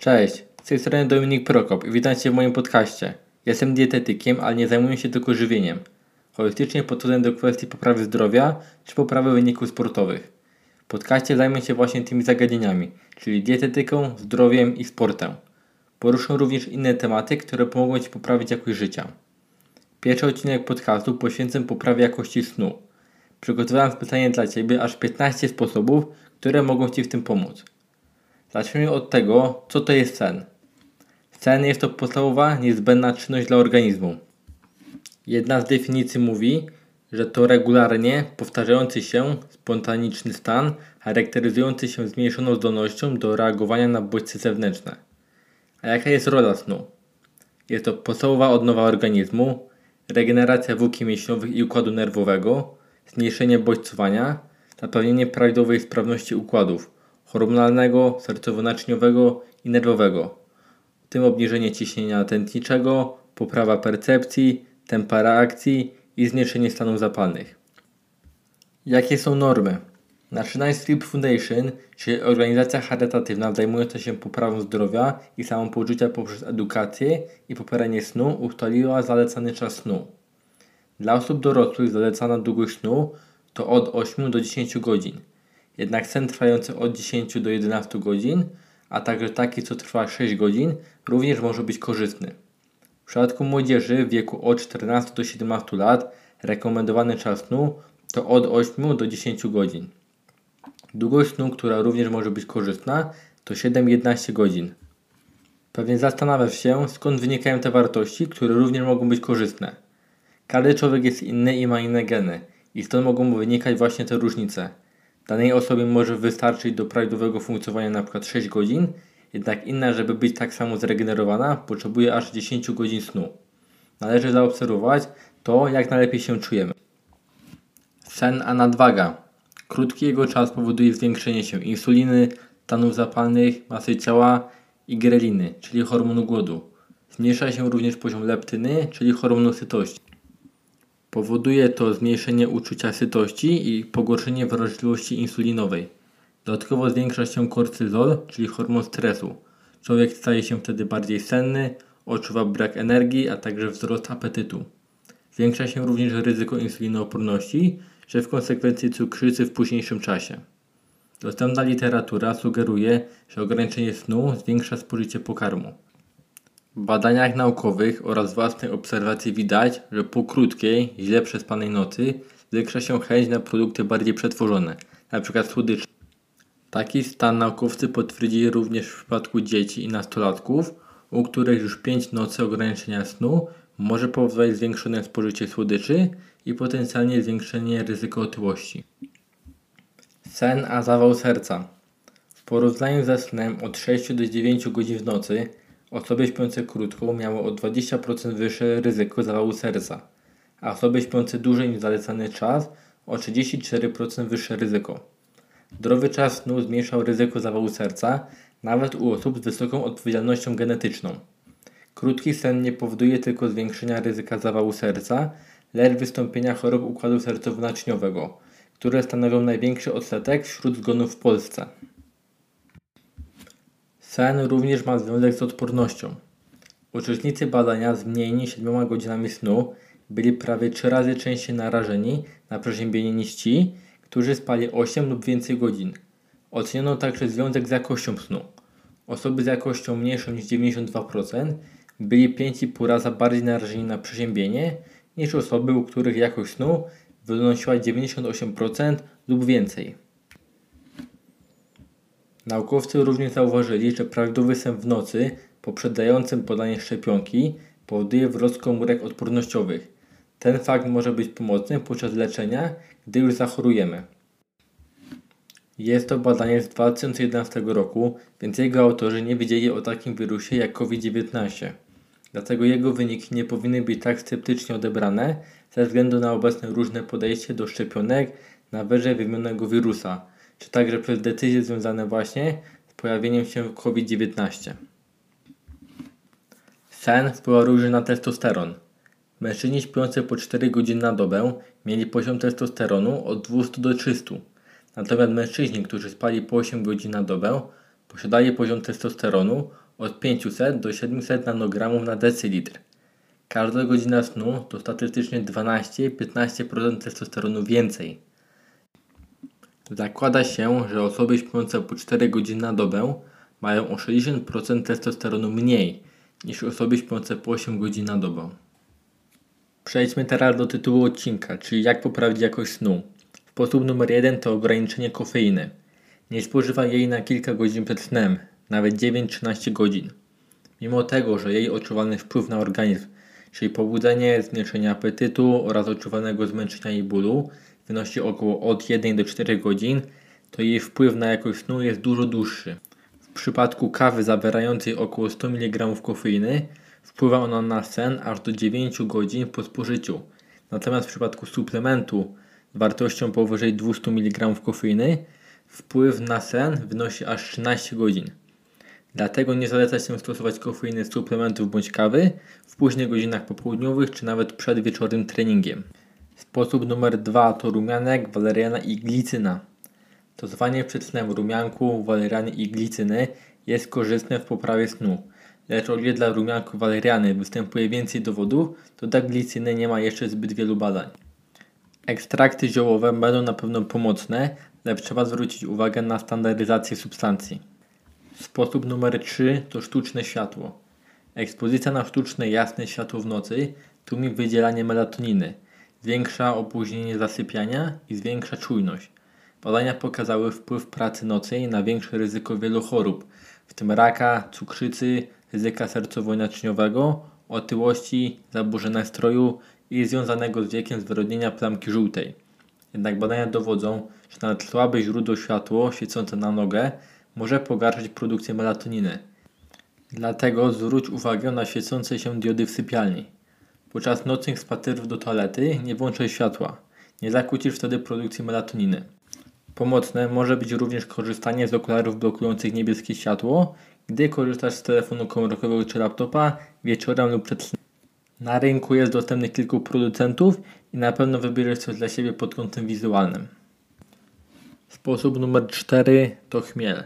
Cześć, z tej strony Dominik Prokop i witam Cię w moim podcaście. Jestem dietetykiem, ale nie zajmuję się tylko żywieniem. Holistycznie podchodzę do kwestii poprawy zdrowia czy poprawy wyników sportowych. W podcaście zajmę się właśnie tymi zagadnieniami, czyli dietetyką, zdrowiem i sportem. Poruszę również inne tematy, które pomogą Ci poprawić jakość życia. Pierwszy odcinek podcastu poświęcę poprawie jakości snu. Przygotowałem specjalnie dla Ciebie aż 15 sposobów, które mogą Ci w tym pomóc. Zacznijmy od tego, co to jest sen. Sen jest to podstawowa, niezbędna czynność dla organizmu. Jedna z definicji mówi, że to regularnie powtarzający się spontaniczny stan charakteryzujący się zmniejszoną zdolnością do reagowania na bodźce zewnętrzne. A jaka jest rola snu? Jest to podstawowa odnowa organizmu, regeneracja włókien mięśniowych i układu nerwowego, zmniejszenie bodźcowania, zapewnienie prawidłowej sprawności układów hormonalnego, sercowo-naczyniowego i nerwowego, w tym obniżenie ciśnienia tętniczego, poprawa percepcji, tempa reakcji i zmniejszenie stanów zapalnych. Jakie są normy? National Sleep Foundation, czyli organizacja charytatywna zajmująca się poprawą zdrowia i samopoczucia poprzez edukację i popieranie snu, ustaliła zalecany czas snu. Dla osób dorosłych zalecana długość snu to od 8 do 10 godzin. Jednak sen trwający od 10 do 11 godzin, a także taki, co trwa 6 godzin, również może być korzystny. W przypadku młodzieży w wieku od 14 do 17 lat rekomendowany czas snu to od 8 do 10 godzin. Długość snu, która również może być korzystna, to 7-11 godzin. Pewnie zastanawiasz się, skąd wynikają te wartości, które również mogą być korzystne. Każdy człowiek jest inny i ma inne geny, i stąd mogą wynikać właśnie te różnice. Danej osobie może wystarczyć do prawidłowego funkcjonowania np. 6 godzin, jednak inna, żeby być tak samo zregenerowana, potrzebuje aż 10 godzin snu. Należy zaobserwować to, jak najlepiej się czujemy. Sen a nadwaga. Krótki jego czas powoduje zwiększenie się insuliny, stanów zapalnych, masy ciała i greliny, czyli hormonu głodu. Zmniejsza się również poziom leptyny, czyli hormonu sytości. Powoduje to zmniejszenie uczucia sytości i pogorszenie wrażliwości insulinowej. Dodatkowo zwiększa się kortyzol, czyli hormon stresu. Człowiek staje się wtedy bardziej senny, odczuwa brak energii, a także wzrost apetytu. Zwiększa się również ryzyko insulinooporności, czy w konsekwencji cukrzycy w późniejszym czasie. Dostępna literatura sugeruje, że ograniczenie snu zwiększa spożycie pokarmu. Badaniach naukowych oraz własnej obserwacji widać, że po krótkiej, źle przespanej nocy zwiększa się chęć na produkty bardziej przetworzone, np. słodycze. Taki stan naukowcy potwierdzili również w przypadku dzieci i nastolatków, u których już 5 nocy ograniczenia snu może powodować zwiększone spożycie słodyczy i potencjalnie zwiększenie ryzyka otyłości. Sen a zawał serca. W porównaniu ze snem od 6 do 9 godzin w nocy Osoby śpiące krótko miały o 20% wyższe ryzyko zawału serca, a osoby śpiące dłużej niż zalecany czas o 34% wyższe ryzyko. Zdrowy czas snu zmniejszał ryzyko zawału serca nawet u osób z wysoką odpowiedzialnością genetyczną. Krótki sen nie powoduje tylko zwiększenia ryzyka zawału serca, lecz wystąpienia chorób układu sercowo-naczyniowego, które stanowią największy odsetek wśród zgonów w Polsce. Sen również ma związek z odpornością. Uczestnicy badania z mniej niż 7 godzinami snu byli prawie 3 razy częściej narażeni na przeziębienie niż ci, którzy spali 8 lub więcej godzin. Oceniono także związek z jakością snu. Osoby z jakością mniejszą niż 92% byli 5,5 razy bardziej narażeni na przeziębienie niż osoby, u których jakość snu wynosiła 98% lub więcej. Naukowcy również zauważyli, że prawidłowy sen w nocy poprzedzającym podanie szczepionki powoduje wzrost komórek odpornościowych. Ten fakt może być pomocny podczas leczenia, gdy już zachorujemy. Jest to badanie z 2011 roku, więc jego autorzy nie wiedzieli o takim wirusie jak COVID-19. Dlatego jego wyniki nie powinny być tak sceptycznie odebrane ze względu na obecne różne podejście do szczepionek na wyżej wymienionego wirusa, czy także przez decyzje związane właśnie z pojawieniem się COVID-19. Sen wpływa również na testosteron. Mężczyźni śpiący po 4 godziny na dobę mieli poziom testosteronu od 200 do 300, natomiast mężczyźni, którzy spali po 8 godzin na dobę, posiadali poziom testosteronu od 500 do 700 nanogramów na decylitr. Każda godzina snu to statystycznie 12-15% testosteronu więcej. Zakłada się, że osoby śpiące po 4 godziny na dobę mają o 60% testosteronu mniej niż osoby śpiące po 8 godzin na dobę. Przejdźmy teraz do tytułu odcinka, czyli jak poprawić jakość snu. Sposób numer jeden to ograniczenie kofeiny. Nie spożywaj jej na kilka godzin przed snem, nawet 9-13 godzin. Mimo tego, że jej odczuwalny wpływ na organizm, czyli pobudzenie, zmniejszenie apetytu oraz odczuwanego zmęczenia i bólu wynosi około od 1 do 4 godzin, to jej wpływ na jakość snu jest dużo dłuższy. W przypadku kawy zawierającej około 100 mg kofeiny wpływa ona na sen aż do 9 godzin po spożyciu. Natomiast w przypadku suplementu z wartością powyżej 200 mg kofeiny wpływ na sen wynosi aż 13 godzin. Dlatego nie zaleca się stosować kofeiny z suplementów bądź kawy w późnych godzinach popołudniowych czy nawet przed wieczornym treningiem. Sposób numer dwa to rumianek, waleriana i glicyna. Stosowanie przed snem rumianku, waleriany i glicyny jest korzystne w poprawie snu. Lecz o ile dla rumianku waleriany występuje więcej dowodów, to dla glicyny nie ma jeszcze zbyt wielu badań. Ekstrakty ziołowe będą na pewno pomocne, lecz trzeba zwrócić uwagę na standaryzację substancji. Sposób numer 3 to sztuczne światło. Ekspozycja na sztuczne jasne światło w nocy tłumi wydzielanie melatoniny, zwiększa opóźnienie zasypiania i zwiększa czujność. Badania pokazały wpływ pracy nocnej na większe ryzyko wielu chorób, w tym raka, cukrzycy, ryzyka sercowo-naczyniowego, otyłości, zaburzeń nastroju i związanego z wiekiem zwyrodnienia plamki żółtej. Jednak badania dowodzą, że nawet słabe źródło światło świecące na nogę może pogarszać produkcję melatoniny. Dlatego zwróć uwagę na świecące się diody w sypialni. Podczas nocnych spacerów do toalety nie włączaj światła. Nie zakłócisz wtedy produkcji melatoniny. Pomocne może być również korzystanie z okularów blokujących niebieskie światło, gdy korzystasz z telefonu komórkowego czy laptopa wieczorem lub przed snem. Na rynku jest dostępnych kilku producentów i na pewno wybierzesz coś dla siebie pod kątem wizualnym. Sposób numer 4 to chmiel.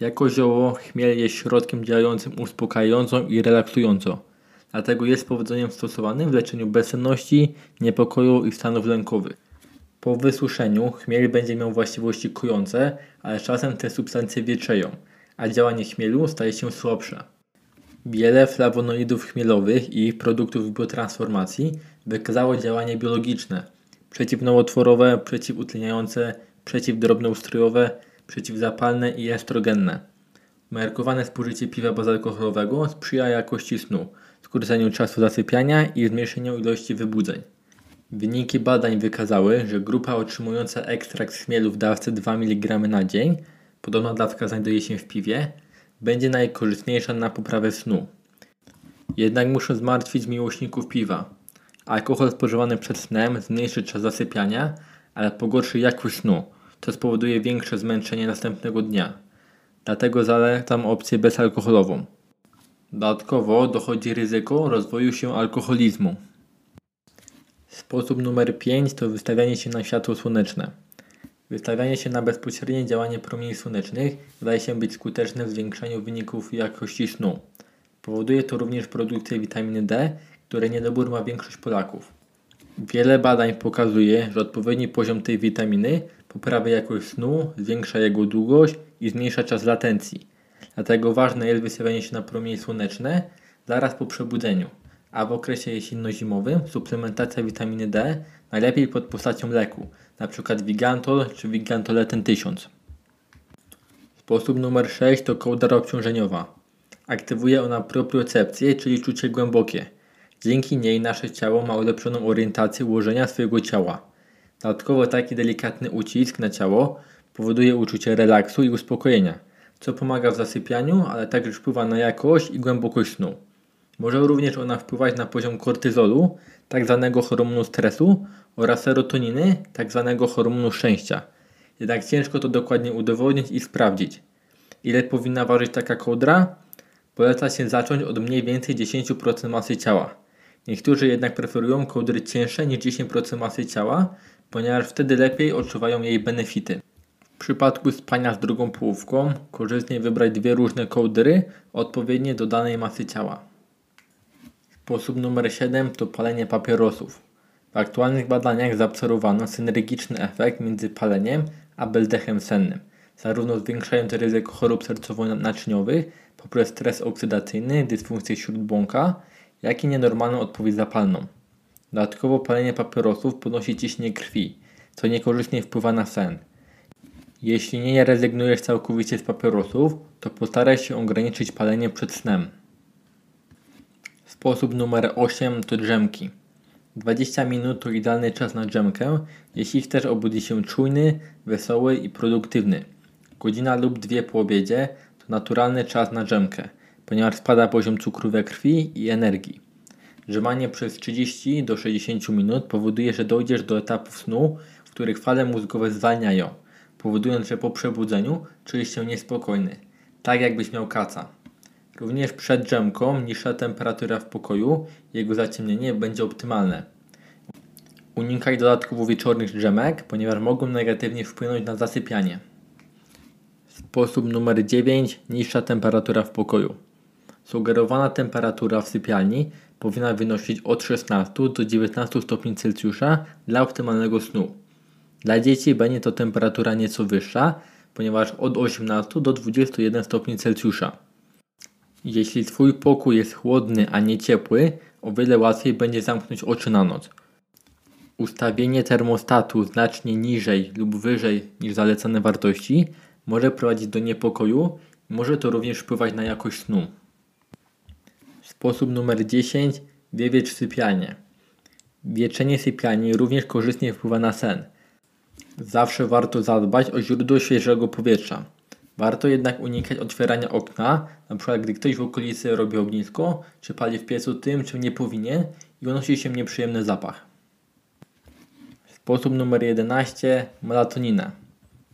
Jako zioło chmiel jest środkiem działającym uspokajająco i relaksująco. Dlatego jest powodzeniem stosowanym w leczeniu bezsenności, niepokoju i stanów lękowych. Po wysuszeniu chmiel będzie miał właściwości kujące, ale czasem te substancje wietrzeją, a działanie chmielu staje się słabsze. Wiele flawonoidów chmielowych i produktów biotransformacji wykazało działanie biologiczne, przeciwnowotworowe, przeciwutleniające, przeciwdrobnoustrojowe, przeciwzapalne i estrogenne. Umiarkowane spożycie piwa bezalkoholowego sprzyja jakości snu, skróceniu czasu zasypiania i zmniejszeniu ilości wybudzeń. Wyniki badań wykazały, że grupa otrzymująca ekstrakt chmielu w dawce 2 mg na dzień, podobna dawka znajduje się w piwie, będzie najkorzystniejsza na poprawę snu. Jednak muszę zmartwić miłośników piwa. Alkohol spożywany przed snem zmniejszy czas zasypiania, ale pogorszy jakość snu, co spowoduje większe zmęczenie następnego dnia. Dlatego zalecam opcję bezalkoholową. Dodatkowo dochodzi ryzyko rozwoju się alkoholizmu. Sposób numer 5 to wystawianie się na światło słoneczne. Wystawianie się na bezpośrednie działanie promieni słonecznych wydaje się być skuteczne w zwiększaniu wyników jakości snu. Powoduje to również produkcję witaminy D, której niedobór ma większość Polaków. Wiele badań pokazuje, że odpowiedni poziom tej witaminy poprawia jakość snu, zwiększa jego długość i zmniejsza czas latencji. Dlatego ważne jest wystawianie się na promienie słoneczne zaraz po przebudzeniu, a w okresie jesienno-zimowym suplementacja witaminy D najlepiej pod postacią leku, np. Vigantol czy Vigantoleten 1000. Sposób numer 6 to kołdra obciążeniowa. Aktywuje ona propriocepcję, czyli czucie głębokie. Dzięki niej nasze ciało ma ulepszoną orientację ułożenia swojego ciała. Dodatkowo taki delikatny ucisk na ciało powoduje uczucie relaksu i uspokojenia, co pomaga w zasypianiu, ale także wpływa na jakość i głębokość snu. Może również ona wpływać na poziom kortyzolu, tak zwanego hormonu stresu, oraz serotoniny, tak zwanego hormonu szczęścia. Jednak ciężko to dokładnie udowodnić i sprawdzić. Ile powinna ważyć taka kołdra? Poleca się zacząć od mniej więcej 10% masy ciała. Niektórzy jednak preferują kołdry cięższe niż 10% masy ciała, ponieważ wtedy lepiej odczuwają jej benefity. W przypadku spania z drugą połówką korzystnie wybrać dwie różne kołdry odpowiednie do danej masy ciała. Sposób numer 7 to palenie papierosów. W aktualnych badaniach zaobserwowano synergiczny efekt między paleniem a bezdechem sennym, zarówno zwiększając ryzyko chorób sercowo-naczyniowych poprzez stres oksydacyjny, dysfunkcję śródbłąka, jak i nienormalną odpowiedź zapalną. Dodatkowo palenie papierosów podnosi ciśnienie krwi, co niekorzystnie wpływa na sen. Jeśli nie rezygnujesz całkowicie z papierosów, to postaraj się ograniczyć palenie przed snem. Sposób numer 8 to drzemki. 20 minut to idealny czas na drzemkę, jeśli chcesz obudzić się czujny, wesoły i produktywny. Godzina lub dwie po obiedzie to naturalny czas na drzemkę, ponieważ spada poziom cukru we krwi i energii. Drzemanie przez 30 do 60 minut powoduje, że dojdziesz do etapów snu, w których fale mózgowe zwalniają, powodując, że po przebudzeniu czujesz się niespokojny, tak jakbyś miał kaca. Również przed drzemką niższa temperatura w pokoju, jego zaciemnienie będzie optymalne. Unikaj dodatkowo wieczornych drzemek, ponieważ mogą negatywnie wpłynąć na zasypianie. Sposób numer 9. Niższa temperatura w pokoju. Sugerowana temperatura w sypialni powinna wynosić od 16 do 19 stopni Celsjusza dla optymalnego snu. Dla dzieci będzie to temperatura nieco wyższa, ponieważ od 18 do 21 stopni Celsjusza. Jeśli Twój pokój jest chłodny, a nie ciepły, o wiele łatwiej będzie zamknąć oczy na noc. Ustawienie termostatu znacznie niżej lub wyżej niż zalecane wartości może prowadzić do niepokoju może to również wpływać na jakość snu. Sposób numer 10. Wiewiecz sypialnię. Wieczenie sypialni również korzystnie wpływa na sen. Zawsze warto zadbać o źródło świeżego powietrza. Warto jednak unikać otwierania okna, np. gdy ktoś w okolicy robi ognisko, czy pali w piecu tym, czym nie powinien i unosi się nieprzyjemny zapach. Sposób numer 11. Melatonina.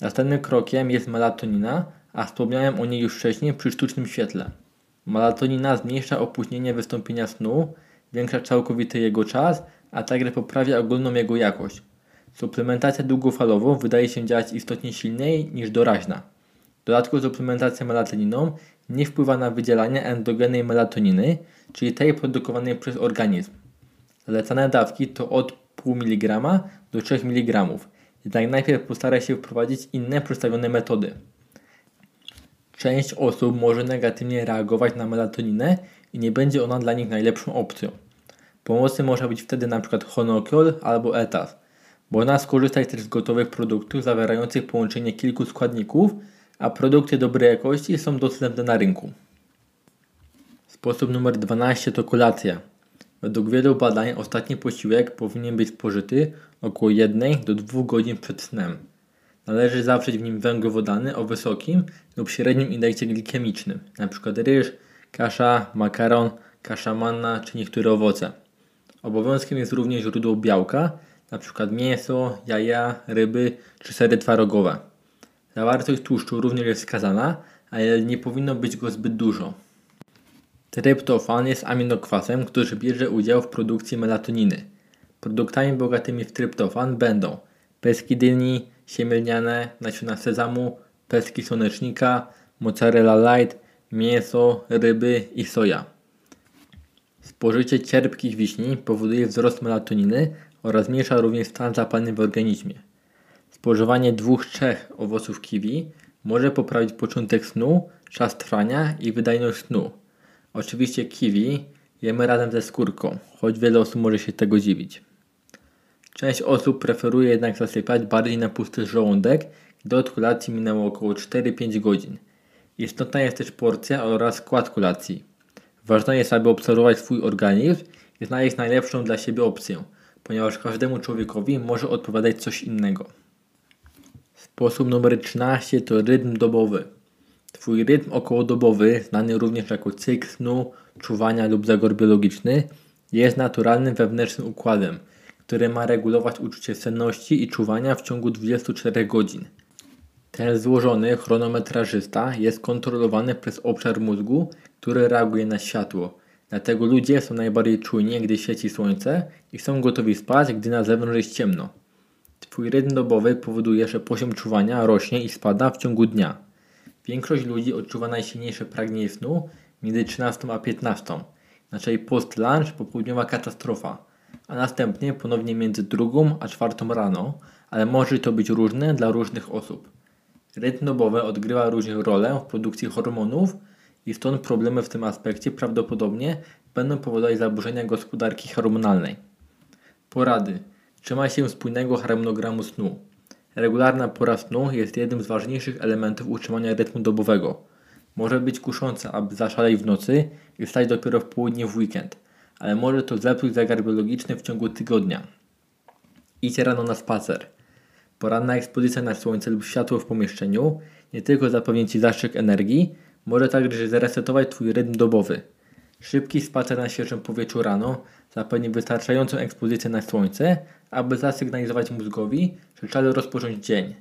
Następnym krokiem jest melatonina, a wspomniałem o niej już wcześniej przy sztucznym świetle. Melatonina zmniejsza opóźnienie wystąpienia snu, zwiększa całkowity jego czas, a także poprawia ogólną jego jakość. Suplementacja długofalowo wydaje się działać istotnie silniej niż doraźna. Dodatkowo suplementacja melatoniną nie wpływa na wydzielanie endogennej melatoniny, czyli tej produkowanej przez organizm. Zalecane dawki to od 0,5 mg do 3 mg, jednak najpierw postaraj się wprowadzić inne przedstawione metody. Część osób może negatywnie reagować na melatoninę i nie będzie ona dla nich najlepszą opcją. Pomocy może być wtedy np. honokol albo etas. Można skorzystać też z gotowych produktów zawierających połączenie kilku składników, a produkty dobrej jakości są dostępne na rynku. Sposób numer 12 to kolacja. Według wielu badań ostatni posiłek powinien być spożyty około 1 do 2 godzin przed snem. Należy zawrzeć w nim węglowodany o wysokim lub średnim indeksie glikemicznym, np. ryż, kasza, makaron, kasza manna czy niektóre owoce. Obowiązkiem jest również źródło białka, np. mięso, jaja, ryby czy sery twarogowe. Zawartość tłuszczu również jest wskazana, ale nie powinno być go zbyt dużo. Tryptofan jest aminokwasem, który bierze udział w produkcji melatoniny. Produktami bogatymi w tryptofan będą peski dyni, siemielniane, nasiona sezamu, peski słonecznika, mozzarella light, mięso, ryby i soja. Spożycie cierpkich wiśni powoduje wzrost melatoniny oraz zmniejsza również stan zapalny w organizmie. Spożywanie dwóch trzech owoców kiwi może poprawić początek snu, czas trwania i wydajność snu. Oczywiście kiwi jemy razem ze skórką, choć wiele osób może się tego dziwić. Część osób preferuje jednak zasypiać bardziej na pusty żołądek, gdy od kolacji minęło około 4-5 godzin. Istotna jest też porcja oraz skład kolacji. Ważne jest, aby obserwować swój organizm i znaleźć najlepszą dla siebie opcję, ponieważ każdemu człowiekowi może odpowiadać coś innego. Sposób numer 13 to rytm dobowy. Twój rytm okołodobowy, znany również jako cykl snu, czuwania lub zagor biologiczny, jest naturalnym wewnętrznym układem, który ma regulować uczucie senności i czuwania w ciągu 24 godzin. Ten złożony chronometrażysta jest kontrolowany przez obszar mózgu, który reaguje na światło. Dlatego ludzie są najbardziej czujni, gdy świeci słońce i są gotowi spać, gdy na zewnątrz jest ciemno. Twój rytm dobowy powoduje, że poziom czuwania rośnie i spada w ciągu dnia. Większość ludzi odczuwa najsilniejsze pragnienie snu między 13 a 15, znaczy post-lunch popołudniowa katastrofa, a następnie ponownie między 2 a 4 rano, ale może to być różne dla różnych osób. Rytm dobowy odgrywa różną rolę w produkcji hormonów i stąd problemy w tym aspekcie prawdopodobnie będą powodować zaburzenia gospodarki hormonalnej. Porady. Trzymaj się spójnego harmonogramu snu. Regularna pora snu jest jednym z ważniejszych elementów utrzymania rytmu dobowego. Może być kuszące, aby zaszaleć w nocy i wstać dopiero w południe w weekend, ale może to zepsuć zegar biologiczny w ciągu tygodnia. Idź rano na spacer. Poranna ekspozycja na słońce lub światło w pomieszczeniu nie tylko zapewni Ci zastrzyk energii, może także zresetować Twój rytm dobowy. Szybki spacer na świeżym powietrzu rano zapewni wystarczającą ekspozycję na słońce, aby zasygnalizować mózgowi, że czas rozpocząć dzień.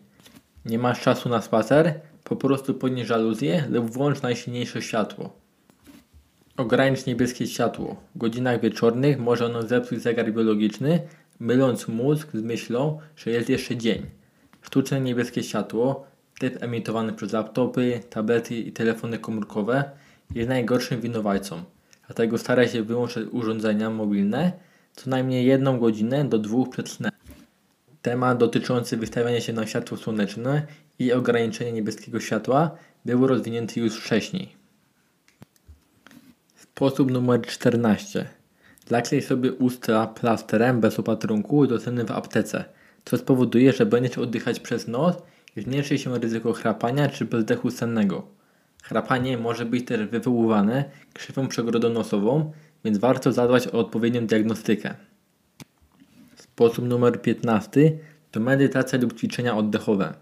Nie masz czasu na spacer? Po prostu podnieś żaluzję lub włącz najsilniejsze światło. Ogranicz niebieskie światło. W godzinach wieczornych może ono zepsuć zegar biologiczny, myląc mózg z myślą, że jest jeszcze dzień. Sztuczne niebieskie światło, typ emitowany przez laptopy, tablety i telefony komórkowe, jest najgorszym winowajcą. Dlatego staraj się wyłączyć urządzenia mobilne co najmniej jedną godzinę do dwóch przed snem. Temat dotyczący wystawiania się na światło słoneczne i ograniczenia niebieskiego światła był rozwinięty już wcześniej. Sposób numer 14. Zaklej sobie usta plasterem bez opatrunku dostępnym w aptece, co spowoduje, że będziesz oddychać przez nos zmniejszy się ryzyko chrapania czy bezdechu sennego. Chrapanie może być też wywoływane krzywą przegrodą nosową, więc warto zadbać o odpowiednią diagnostykę. Sposób numer 15 to medytacja lub ćwiczenia oddechowe.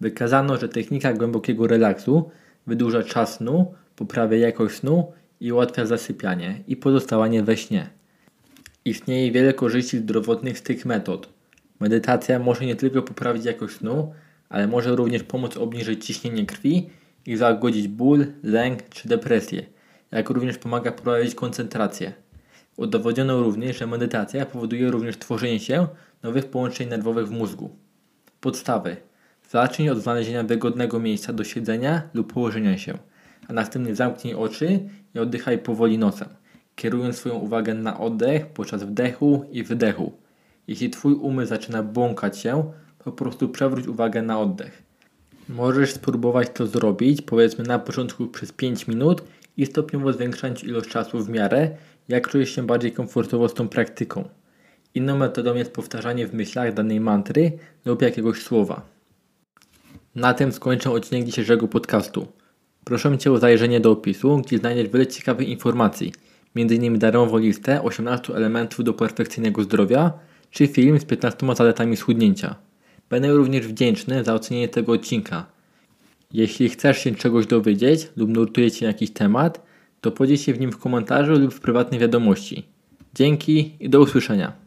Wykazano, że technika głębokiego relaksu wydłuża czas snu, poprawia jakość snu i ułatwia zasypianie i pozostawanie we śnie. Istnieje wiele korzyści zdrowotnych z tych metod. Medytacja może nie tylko poprawić jakość snu, ale może również pomóc obniżyć ciśnienie krwi i zagodzić ból, lęk czy depresję, jak również pomaga poprawić koncentrację. Udowodniono również, że medytacja powoduje również tworzenie się nowych połączeń nerwowych w mózgu. Podstawy. Zacznij od znalezienia wygodnego miejsca do siedzenia lub położenia się, a następnie zamknij oczy i oddychaj powoli nosem, kierując swoją uwagę na oddech podczas wdechu i wydechu. Jeśli Twój umysł zaczyna błąkać się, po prostu przewróć uwagę na oddech. Możesz spróbować to zrobić, powiedzmy na początku przez 5 minut i stopniowo zwiększać ilość czasu w miarę, jak czujesz się bardziej komfortowo z tą praktyką. Inną metodą jest powtarzanie w myślach danej mantry lub jakiegoś słowa. Na tym skończę odcinek dzisiejszego podcastu. Proszę Cię o zajrzenie do opisu, gdzie znajdziesz wiele ciekawych informacji, m.in. darmową listę 18 elementów do perfekcyjnego zdrowia, czy film z 15 zaletami schudnięcia. Będę również wdzięczny za ocenienie tego odcinka. Jeśli chcesz się czegoś dowiedzieć lub nurtuje Cię jakiś temat, to podziel się w nim w komentarzu lub w prywatnej wiadomości. Dzięki i do usłyszenia.